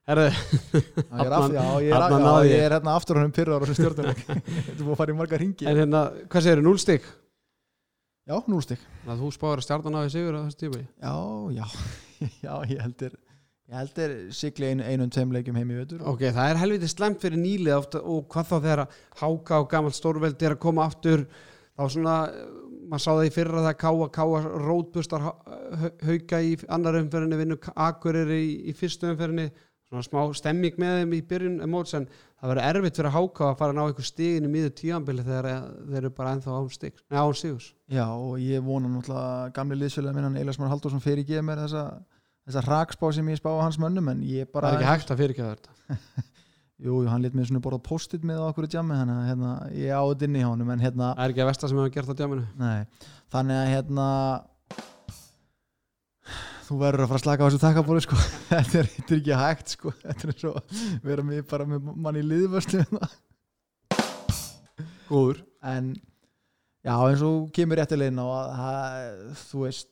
A: Herðu,
B: ég er, af, já, ég er,
A: náði ég.
B: er hérna aftur honum pyrrar á þessu stjórnuleik Þú búið að fara í marga ringi
A: en hérna, hvað segirðu, núl stygg?
B: Já,
A: að þú spáður að stjarnan á því sigur á þessu tíma
B: Já, já, já, ég heldur Ég heldur sigli einu, einum tveim leikjum heim í vetur.
A: Ok, það er helviti slemt fyrir nýlið ofta, og hvað þá þegar Háka og gamalt stórveld er að koma aftur. Þá svona, eh, maður sá það í fyrra það káa, káa rótbustar hauka í annar umferðinni vinnu akkurir í, í fyrstu umferðinni. Svona smá stemming með þeim í byrjun móts en það verður erfitt fyrir Háka að fara að ná einhver stigin í miður tíanbili þegar þeir eru bara ennþá án nei án sigus
B: Já, og ég vona náttúrulega gamli liðsfélag minnan Eilas Már Halldórsson fyrir geð mér þessa, þessa rakspá sem ég spá á hans mönnum en ég bara
A: Það er ekki hægt að fyrirkjöða þetta.
B: Jú, hann lit mér svona borðað post-it með okkur í djami þannig að hérna, ég áður inn í honum en hérna,
A: Það er ekki að versta sem hefur gert á djáminu
B: nei, þannig að hérna þú verður að fara að slaka á þessu takkabóli sko, þetta er, þetta er ekki hægt sko, þetta er svo vera með bara með mann í liðvörslu
A: Góður.
B: En já, eins og kemur réttilegin á að þú veist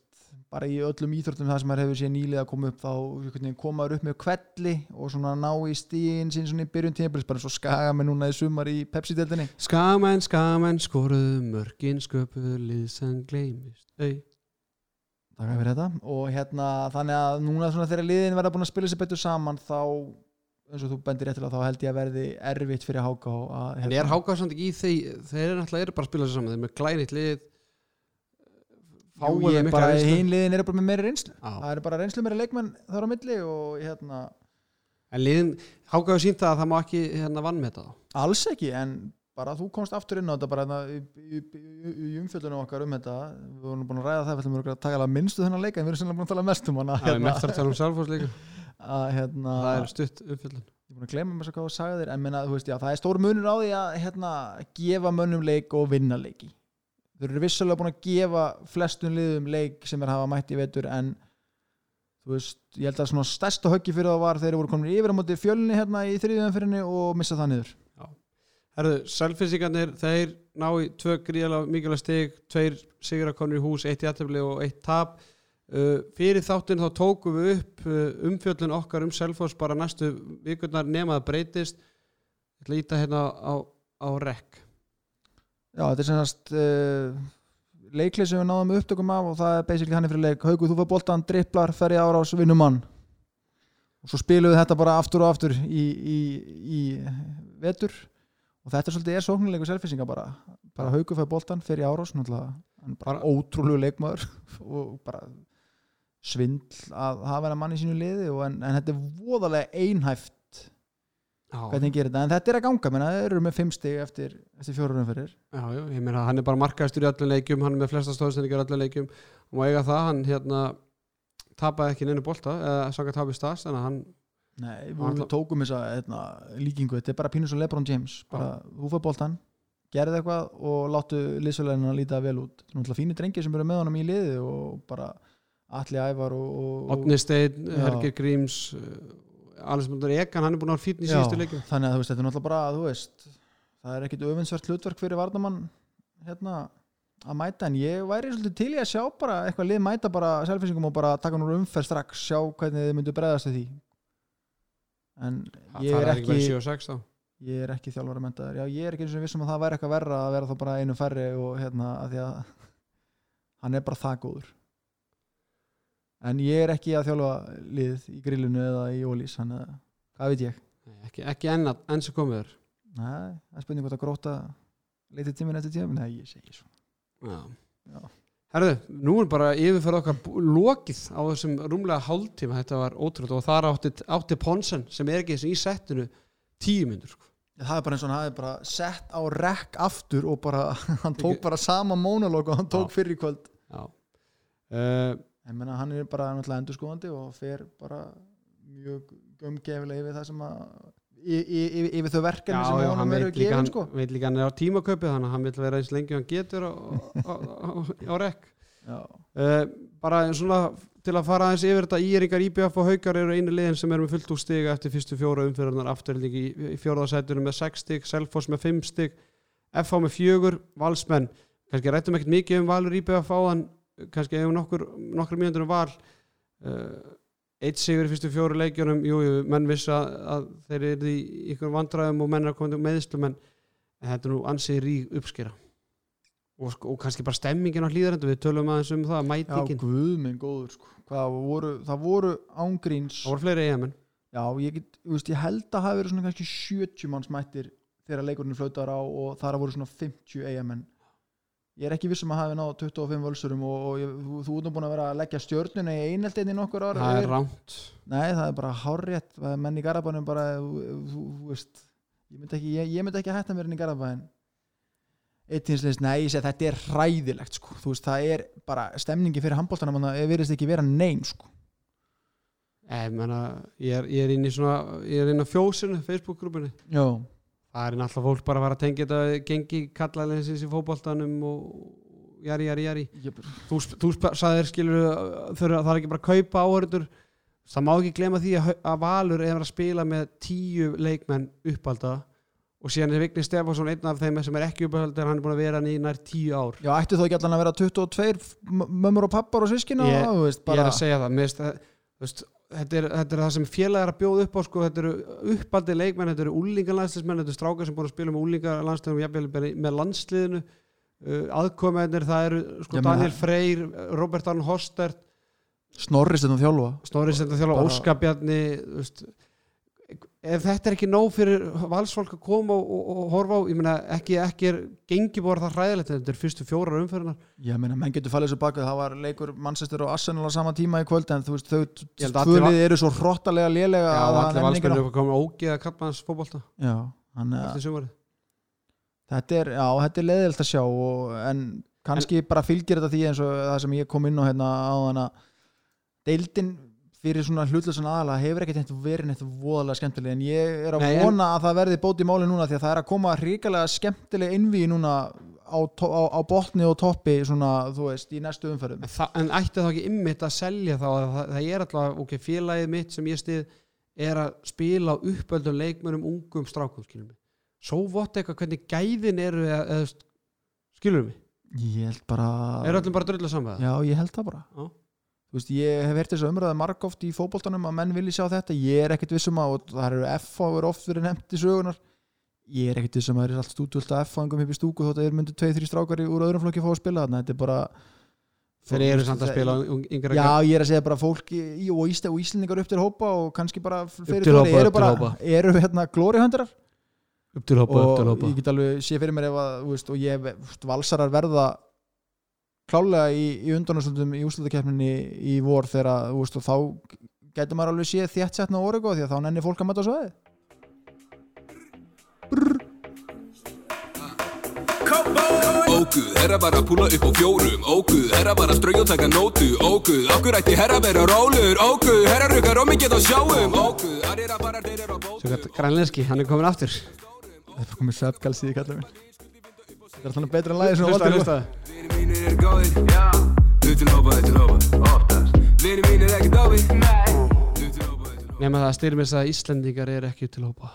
B: bara í öllum íþróttum það sem maður hefur séð nýlega að koma upp þá komaður upp með kvelli og svona ná í stíðin sín svona í byrjun tímabils bara svo skaga með núna í sumar í Pepsi-deltinni
A: Skamenn, skamenn, skoruðu mörgin sköpuðu lið sem gleymist. Ei.
B: Takk fyrir þetta. Og hérna þannig að núna svona þegar liðin verða búin að spila sér betur saman þá eins og þú bendir réttilega þá held ég að verði erfitt fyrir Háka að,
A: En er hákað samt ekki í þeir eru náttúrulega eru bara að spila sér saman þeir eru með glænit lið
B: Jú, ég
A: þeim
B: bara, hinn liðin eru bara með meiri reynslu.
A: Já.
B: það eru bara reynslu meiri leikmenn þar á milli og hérna.
A: En liðin, hákað hefur sínt það að það má ekki hérna vann með það
B: alls ekki en bara þú komst aftur inn á þetta bara hérna, í, í, í, í umfjöldunum okkar um þetta. Við vorum búin að ræða það, við ætlum að taka alveg minnstu þennan leika en við erum sennilega búin að tala mest um hana.
A: Er mest að tala um
B: að, hérna,
A: Það er stutt uppfyllun
B: ég er búin að glemma mér svo hvað þú sagði þér en menna, þú veist, já, það er stór munur á því að hérna, gefa mönnum leik og vinna leiki þeir eru vissulega búin að gefa flestum liðum leik sem er hafa mætt í vetur en þú veist, ég held að svona stærsta höggi fyrir það var þeir voru komin yfir á móti fjölni hérna í þriðjöðanfyrinni og missa það niður.
A: Herðu, Selfissingarnir, þeir ná í tvö gríðalega mikilvæg stig tveir sigurakonur í hús, eitt jættefli og eitt tap. Uh, fyrir þáttinn þá tókum við upp uh, umfjöllun okkar um Selfoss bara næstu vikurnar nema það breytist. Ég ætla að íta hérna á, á rekk
B: Já, þetta er semast uh, leiklið sem við náðum upptökum af og það er basically hann er fyrir leik. Hauku, þú fær boltan, dripplar, fer í árás, vinnum mann. Og svo spilum við þetta bara aftur og aftur í, í, í vetur. Og þetta er svolítið er sóknilegu selfisinga bara. Bara Hauku fær boltan, fer í árás bara ótrúlegu leikmaður og bara svindl að hafa hennar mann í sínu liði en, en þetta er voðalega einhæft hvernig gerir þetta, en þetta er að ganga menna, þeir eru með fimm stig eftir, eftir fjórunum fyrir
A: já, já, ég meina hann er bara markaðistur í öllum leikjum hann er með flesta stóðsendingar í öllum leikjum og má eiga það, hann hérna tapaði ekki neinu bolta eða saka tapið stast en hann,
B: Nei, við
A: Alla-
B: tókum þessa hérna, líkingu, þetta er bara pínus og Lebron James bara, þú fær boltan, gerði eitthvað og láttu liðsfélagina líta vel út. Er náttúrulega fínir drengir sem eru með honum í liði og bara Atli Ævar og, og,
A: Otni Steinn. Herger Gríms Alessandr Egan, hann er búin að vera fítn í síðustu leikjum.
B: þannig að þú veist, þetta er náttúrulega bara þú veist, það er ekkit öfinsvert hlutverk fyrir Vardamann hérna að mæta, en ég væri svolítið til í að sjá bara eitthvað lið mæta bara selfisingum og bara taka núr umferð strax, sjá hvernig þið myndu bregðast því. En ég er
A: ekki verið
B: ekki
A: 7 og 6 þá.
B: ég er ekki þjálfara mentaður já, ég er ekki eins og vissum að það væri eitthvað verra að vera þá bara einu færri og hérna að því að hann er bara það góður en ég er ekki að þjálfa lið í grillinu eða í ólís hann eða, hvað veit ég
A: Nei, ekki, ekki enn, að- enn sem komið er
B: Nei, það er spurning hvort að gróta leitið tíminn eftir tíminn, nei, ég segi svo
A: Já.
B: Já.
A: Herðu, nú er bara yfirferð okkar lokið á þessum rúmlega hálftíma, þetta var ótrúlega og þar átti, átti Ponsen sem er ekki í settinu tíu myndur sko.
B: það er bara eins og hann hafi bara sett á rekk aftur og bara, hann tók bara sama mónalóg og hann tók
A: Já.
B: fyrir kvöld
A: Já. Uh,
B: ég menna hann er bara náttúrulega endurskoðandi og fer bara mjög gömgefilega yfir það sem að yfir, yfir þau verkefni sem
A: hann veit
B: eru
A: líka,
B: gefin
A: hann,
B: sko.
A: veit líka hann er á tímaköpi þannig að hann vil vera eins lengi hann getur á, á, á, á rekk.
B: Já.
A: uh, bara svona til að fara aðeins yfir þetta Íringar, IBF og Haukar eru einu liðin sem eru með fullt úr stiga eftir fyrstu fjóra umfyrirnar afturhilding í, í fjórðarsætunum með 6 stig, Selfoss með 5 stig FH með fjögur, Valsmenn. Kannski rættum ekkert mikið um Valur IBF áðan kannski ef nokkur nokkur mínútur um Val uh, eitt sigur í fyrstu fjóru leikjunum jú, jú, menn vissi að, að þeir eru í ykkur vandræðum og menn er að koma til meðslum en, en þetta er nú ansið rík uppskera. Og, sko, og kannski bara stemmingin á hlýðarendu við tölum aðeins um það,
B: Já,
A: mætingin
B: guð minn góður sko. Hvað voru, það voru ángríns
A: það voru fleiri eigamenn
B: Já, ég, get, veist, ég held að hafi verið svona kannski 70 manns mættir þegar leikurinn flautar á og þar voru svona 50 eigamenn ég er ekki vissum að hafi náð 25 völsurum og, og ég, þú, þú ert búin að vera að leggja stjörnuna í eineltinni nokkur ára
A: það er rámt
B: Nei, það er bara er menn í Garabænum bara þú, þú, veist ég myndi ekki, ég, ég myndi ekki að hætta mér inn í Garabæn eittinsleins, nei, ég segi þetta er hræðilegt sko, þú veist, það er bara stemningi fyrir handbóltanum, það verðist ekki vera nein sko,
A: Ég, menna, ég, er, ég er inn í svona ég er inn á fjósinu, Facebook-grúpunni.
B: Já,
A: það er alltaf fólk bara að fara að tengja þetta gengi kallaðinsins í fótboltanum og jari, jari
B: ég,
A: þú, þú sagðir skilur það er ekki bara að kaupa áhörður það má ekki glema því að, að Valur er að spila með tíu leikmenn uppalda og síðan er Vigni Stefánsson einn af þeim sem er ekki uppalda hann er búin að vera hann í nær tíu ár.
B: Já, ætti þó ekki allan að vera 22 m- mömmur og pappar og sískina
A: Ég- ég er að segja það, mér veist, þetta, er, þetta er það sem félag er að bjóða upp á sko, þetta eru uppaldi leikmenn þetta eru úlingalandsliðsmenn, þetta eru strákar sem búin að spila með bara með landsliðinu. Uh, aðkomennir, það eru sko,
B: Já,
A: Daniel
B: það-
A: Freyr, Robert Arn Hostert
B: snorrist þetta þjálfa?
A: Snorri sem þjóla,
B: Bara-
A: Óskabjarni ef þetta er ekki nóg fyrir valsfólk að koma og, og, og horfa á, ég meina ekki, ekki er gengi búið það hræðilegt, þetta er fyrstu fjórar umferðinar
B: ég meina, menn getur fallið svo baka það var leikur Manchester og Arsenal á sama tíma í kvöld en þú veist, þau
A: að
B: tvölið eru svo hrottalega lélega
A: Já,
B: að
A: allir
B: að-
A: eru komin ógeða kallmanns fótbolta
B: já, þannig að
A: eftir sumarið.
B: Þetta er, já, þetta er leiðilt að sjá og, en kannski bara fylgir þetta því eins og það sem ég kom inn á hérna á þann að deildin fyrir svona hlutlösan aðalega hefur ekkert eitthvað verið neitt voðalega skemmtileg en ég er að
A: Nei, en-
B: vona að það verði bóti í máli núna því að það er að koma hrikalega skemmtileg innví núna á, á, á botni og toppi svona, þú veist, í næstu umferðum.
A: En, en ætti þá ekki ymmit að selja þá? Að það, það er alltaf, ok, félagið mitt sem ég stið er að spila uppöldum leikmönum ungum strákum skilur mig, svo vott eitthvað hvernig gæðin eru eða, eða skilur mig,
B: ég held bara
A: er öllum bara drullu saman
B: já, ég held það bara.
A: Já.
B: Þú veist, ég hef hert þessu umræða margóft í fótboltanum að menn vilji sjá þetta, ég er ekkert vissum að það eru F er oft verið nefnt í sögunar ég er ekkert vissum að það er allt stúdvöld að upp í stúku þótt að þeir myndu tveið, þrý strákar í- úr öðrum flokki fá að spila þarna, þetta er bara
A: þeir eru samt að spila yngra
B: Já, ég er að segja bara fólk í, og, Ísle, og Íslendingar upp til hópa og kannski bara fyrir
A: hópa,
B: eru bara,
A: hópa.
B: eru hérna glórihöndarar
A: upp til hópa, upp til
B: og
A: hópa
B: klálega í, í undanúrslutum í úrslutakeppninni í vor þegar, þú veist, og þá getur maður alveg séð þétt setna orgu því að þá nennir fólk að mæta á sveði
D: Óguð, herra var að púla upp á fjórum. Óguð, herra var að strauja og taka nótu. Óguð, okkur ætti herra vera rólur Óguð, herra rukar og mikið á sjáum. Óguð, aðrir að bara þeir eru á bótum.
A: Svo gætt Grænlenski, hann er komin aftur.
B: Það er komið sveppgalsi í kallum minn Það er þannig betra en lagi sem
A: Hlusta,
B: valdi
A: hlusta.
D: Vinir mínir eru góðir, já. Þú til hópa, þú til hópa, oftast. Vinir mínir er ekki dófi, nei Þú til hópa, þú til hópa
A: Nefna það styrmis að Íslendingar er ekki til hópa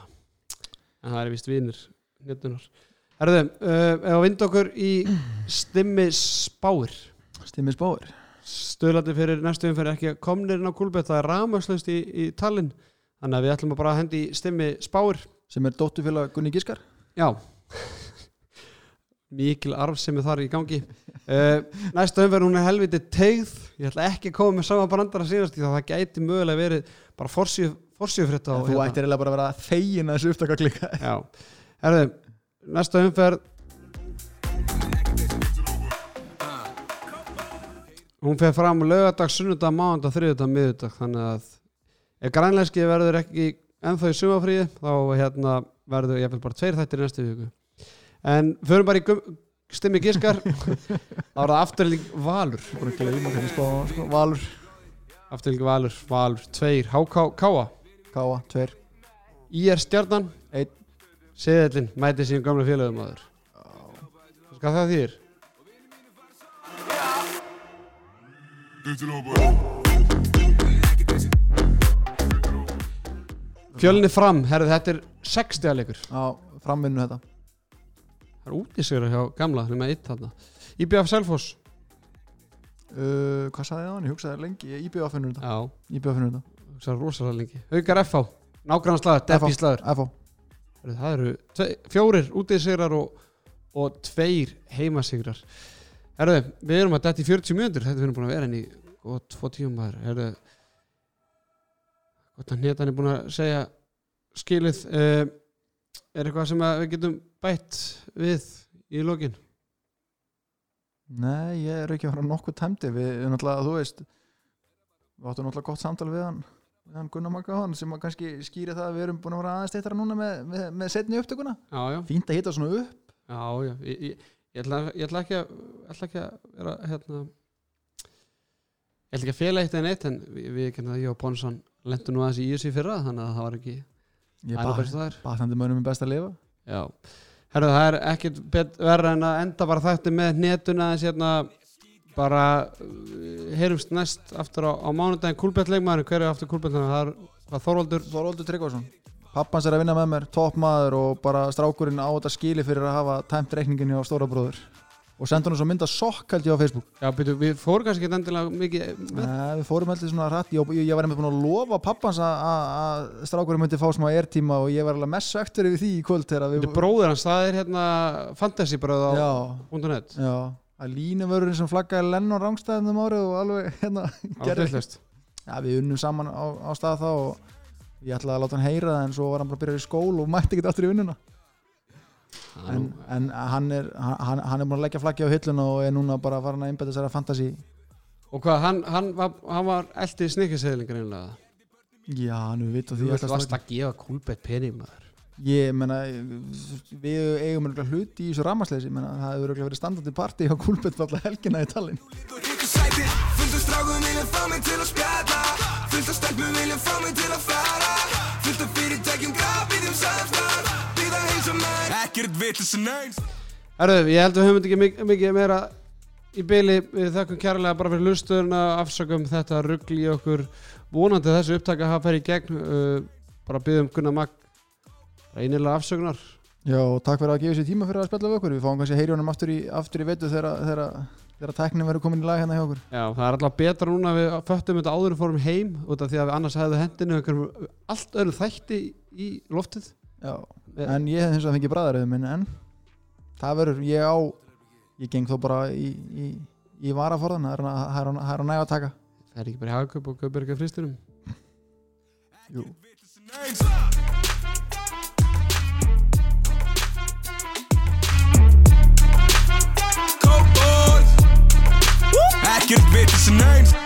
A: En það er vist vinir Njötunar Herðu, uh, ef að vinda okkur í stimmi spáir.
B: Stimmi spáir.
A: Stöðlandi fyrir næstu umferð ekki komnir inn á kúlbett Það er rámaslaust í, í Tallinn Þannig að við ætlum að bara að hendi í stimmi spáir.
B: Sem er dóttufélag Gunni Gískar.
A: Já Mikil arf sem er þar í gangi. Uh, Næsta umferð hún er helviti tegð Ég ætla ekki að koma með sama brandara síðast því að það gæti mögulega verið bara forsjöfrétta
B: Þú ættir eiginlega bara að vera þegin að þessu upptaka klika
A: Já, herðu, næsta umferð. Hún fer fram lögadag, sunnudag, mánudag, þriðudag, miðudag þannig að ef grænlænski verður ekki ennþá í sumafríði þá hérna verður ég bara tveir þættir í næstu viku en förum bara í stimmi gískar. Þá er það afturlík Valur.
B: Sko, Valur.
A: Afturlík Valur, Valur, tveir. HK, Káa,
B: Káa, tveir.
A: IR Stjarnan.
B: Einn.
A: Seðillin, mæti sín gamla félögum aður Hvað það þýr? Fjölni fram, herðu þetta er 60 leikur.
B: Á framvinnu þetta
A: Það er útísverður hjá gamla, nema eitt þarna. IBF Selfoss.
B: Uh, Hvað sagði ég á hann? Ég hugsaði lengi. IBF finnur þetta
A: Já,
B: IBF finnur þetta
A: það er rosalega lengi. Haukar FH, nágrann slagur, Deppi slagur
B: FH
A: Það eru tvei, fjórir útísverðar og, og tveir heimasigrar. Herðu, við erum að dætt í 40 mjöndur þetta erum búin að vera henni og tvo tíumar Herðu gott að hnetan er búin að segja skilið uh, er eitthvað sem við getum bætt við í lokin?
B: Nei, ég er ekki að fara nokkuð tæmdi við náttúrulega, þú veist við áttum náttúrulega gott samtal við hann við hann Gunnar Magga hann sem kannski skýri það að við erum búin að vera aðeins teittara núna með, með, með setni upptökuna.
A: Já, já,
B: fínt að hitta svona upp.
A: Já, já. Ég, ég, ég, ætla, ég ætla ekki að ætla ekki að vera hérna ég ætla ekki að fela eitt en eitt en við, við ég og Pónsson lendu nú aðeins í ISI fyrra þannig að það var ekki
B: ég
A: er
B: baðandi mönnum er best að lifa.
A: Já, herru það er ekkit verra en að enda bara þætti með netuna þess hérna. Bara uh, heyrumst næst aftur á, á mánudaginn. Kúlbettleikmaður, hver er aftur kúlbettleikmaður það er hvað, Þorvaldur?
B: Þorvaldur Tryggvason. Pappans er að vinna með mér, toppmaður og bara strákurinn á þetta skili fyrir að hafa tæmt reikningin hjá stóra bróður og senda hún svo mynda sokk held ég á Facebook.
A: Já, byrju, við fórum kannski ekki endilega mikið
B: Nei, við fórum heldur svona rætt ég, ég, var einmitt búin að lofa pappans að- strákurinn myndi fá smá airtíma og ég var alveg mest söktur yfir því í kvöld við
A: Byrju, bróður hans, það er hérna fantasybröð á
B: já,
A: .net.
B: Já, að línuvörurinn sem flaggaði Lennon rángstæðinum árið og alveg hérna
A: á hlutlaust
B: Já, við unnum saman á, á stað þá og ég ætlaði að láta hann heyra það en svo var hann bara að byrja í skól og mætti ekki aftur í vinnuna en, en hann, er, hann, hann er búin að leggja flaggi á hilluna og er núna bara farin að einbæta sér að fantasi
A: Og hvað, hann, hann, var, hann var eldi snikkiseðlingar einlega
B: Já, nú við vitum
A: Þú
B: því
A: veist
B: alltaf
A: varst að gefa kúlbett pening maður?
B: Ég menna, við eigum örugglega hlut í þessu rammarsleysi, menna, það hefur verið standandi partí á Kúlbett fyrir alla helgina í Tallinn.
D: Af strákum vilja fá mig til að spjalla. Fullt af stelpum vilja fá mig til að fara. Af fyrirtækjum grafið um samstarf Ekkert vitlis en eins
A: Herðu, ég held að við höfum ekki mikið, mikið meira í byli, við þakkum kærlega bara fyrir lusturna, afsökum þetta ruggli í okkur, vonandi þessu upptaka hafa ferið í gegn, uh, bara byggðum Gunnar Magg, bara einilega afsökunar.
B: Já, og takk fyrir að gefa sér tíma fyrir að spjalla við okkur, við fáum kannski heyri honum aftur í, aftur í vetu þegar, þegar, þegar tæknin verður komin í lag hérna hjá okkur.
A: Já, það er alltaf betra núna að við föttum þetta áður en fórum heim, út af því að við annars hefðu hendinu allt öðru þætti í loftið.
B: Já, en ég hef eins og að fengi bræðaröðum minn en það verður, ég á ég geng þó bara í, í, í varaforðan, það er, er, er, er að næga að taka.
A: Það er ekki bara í hagköp og köpur ekki fristurum
B: Jú.
D: Ekkert vitlis en eins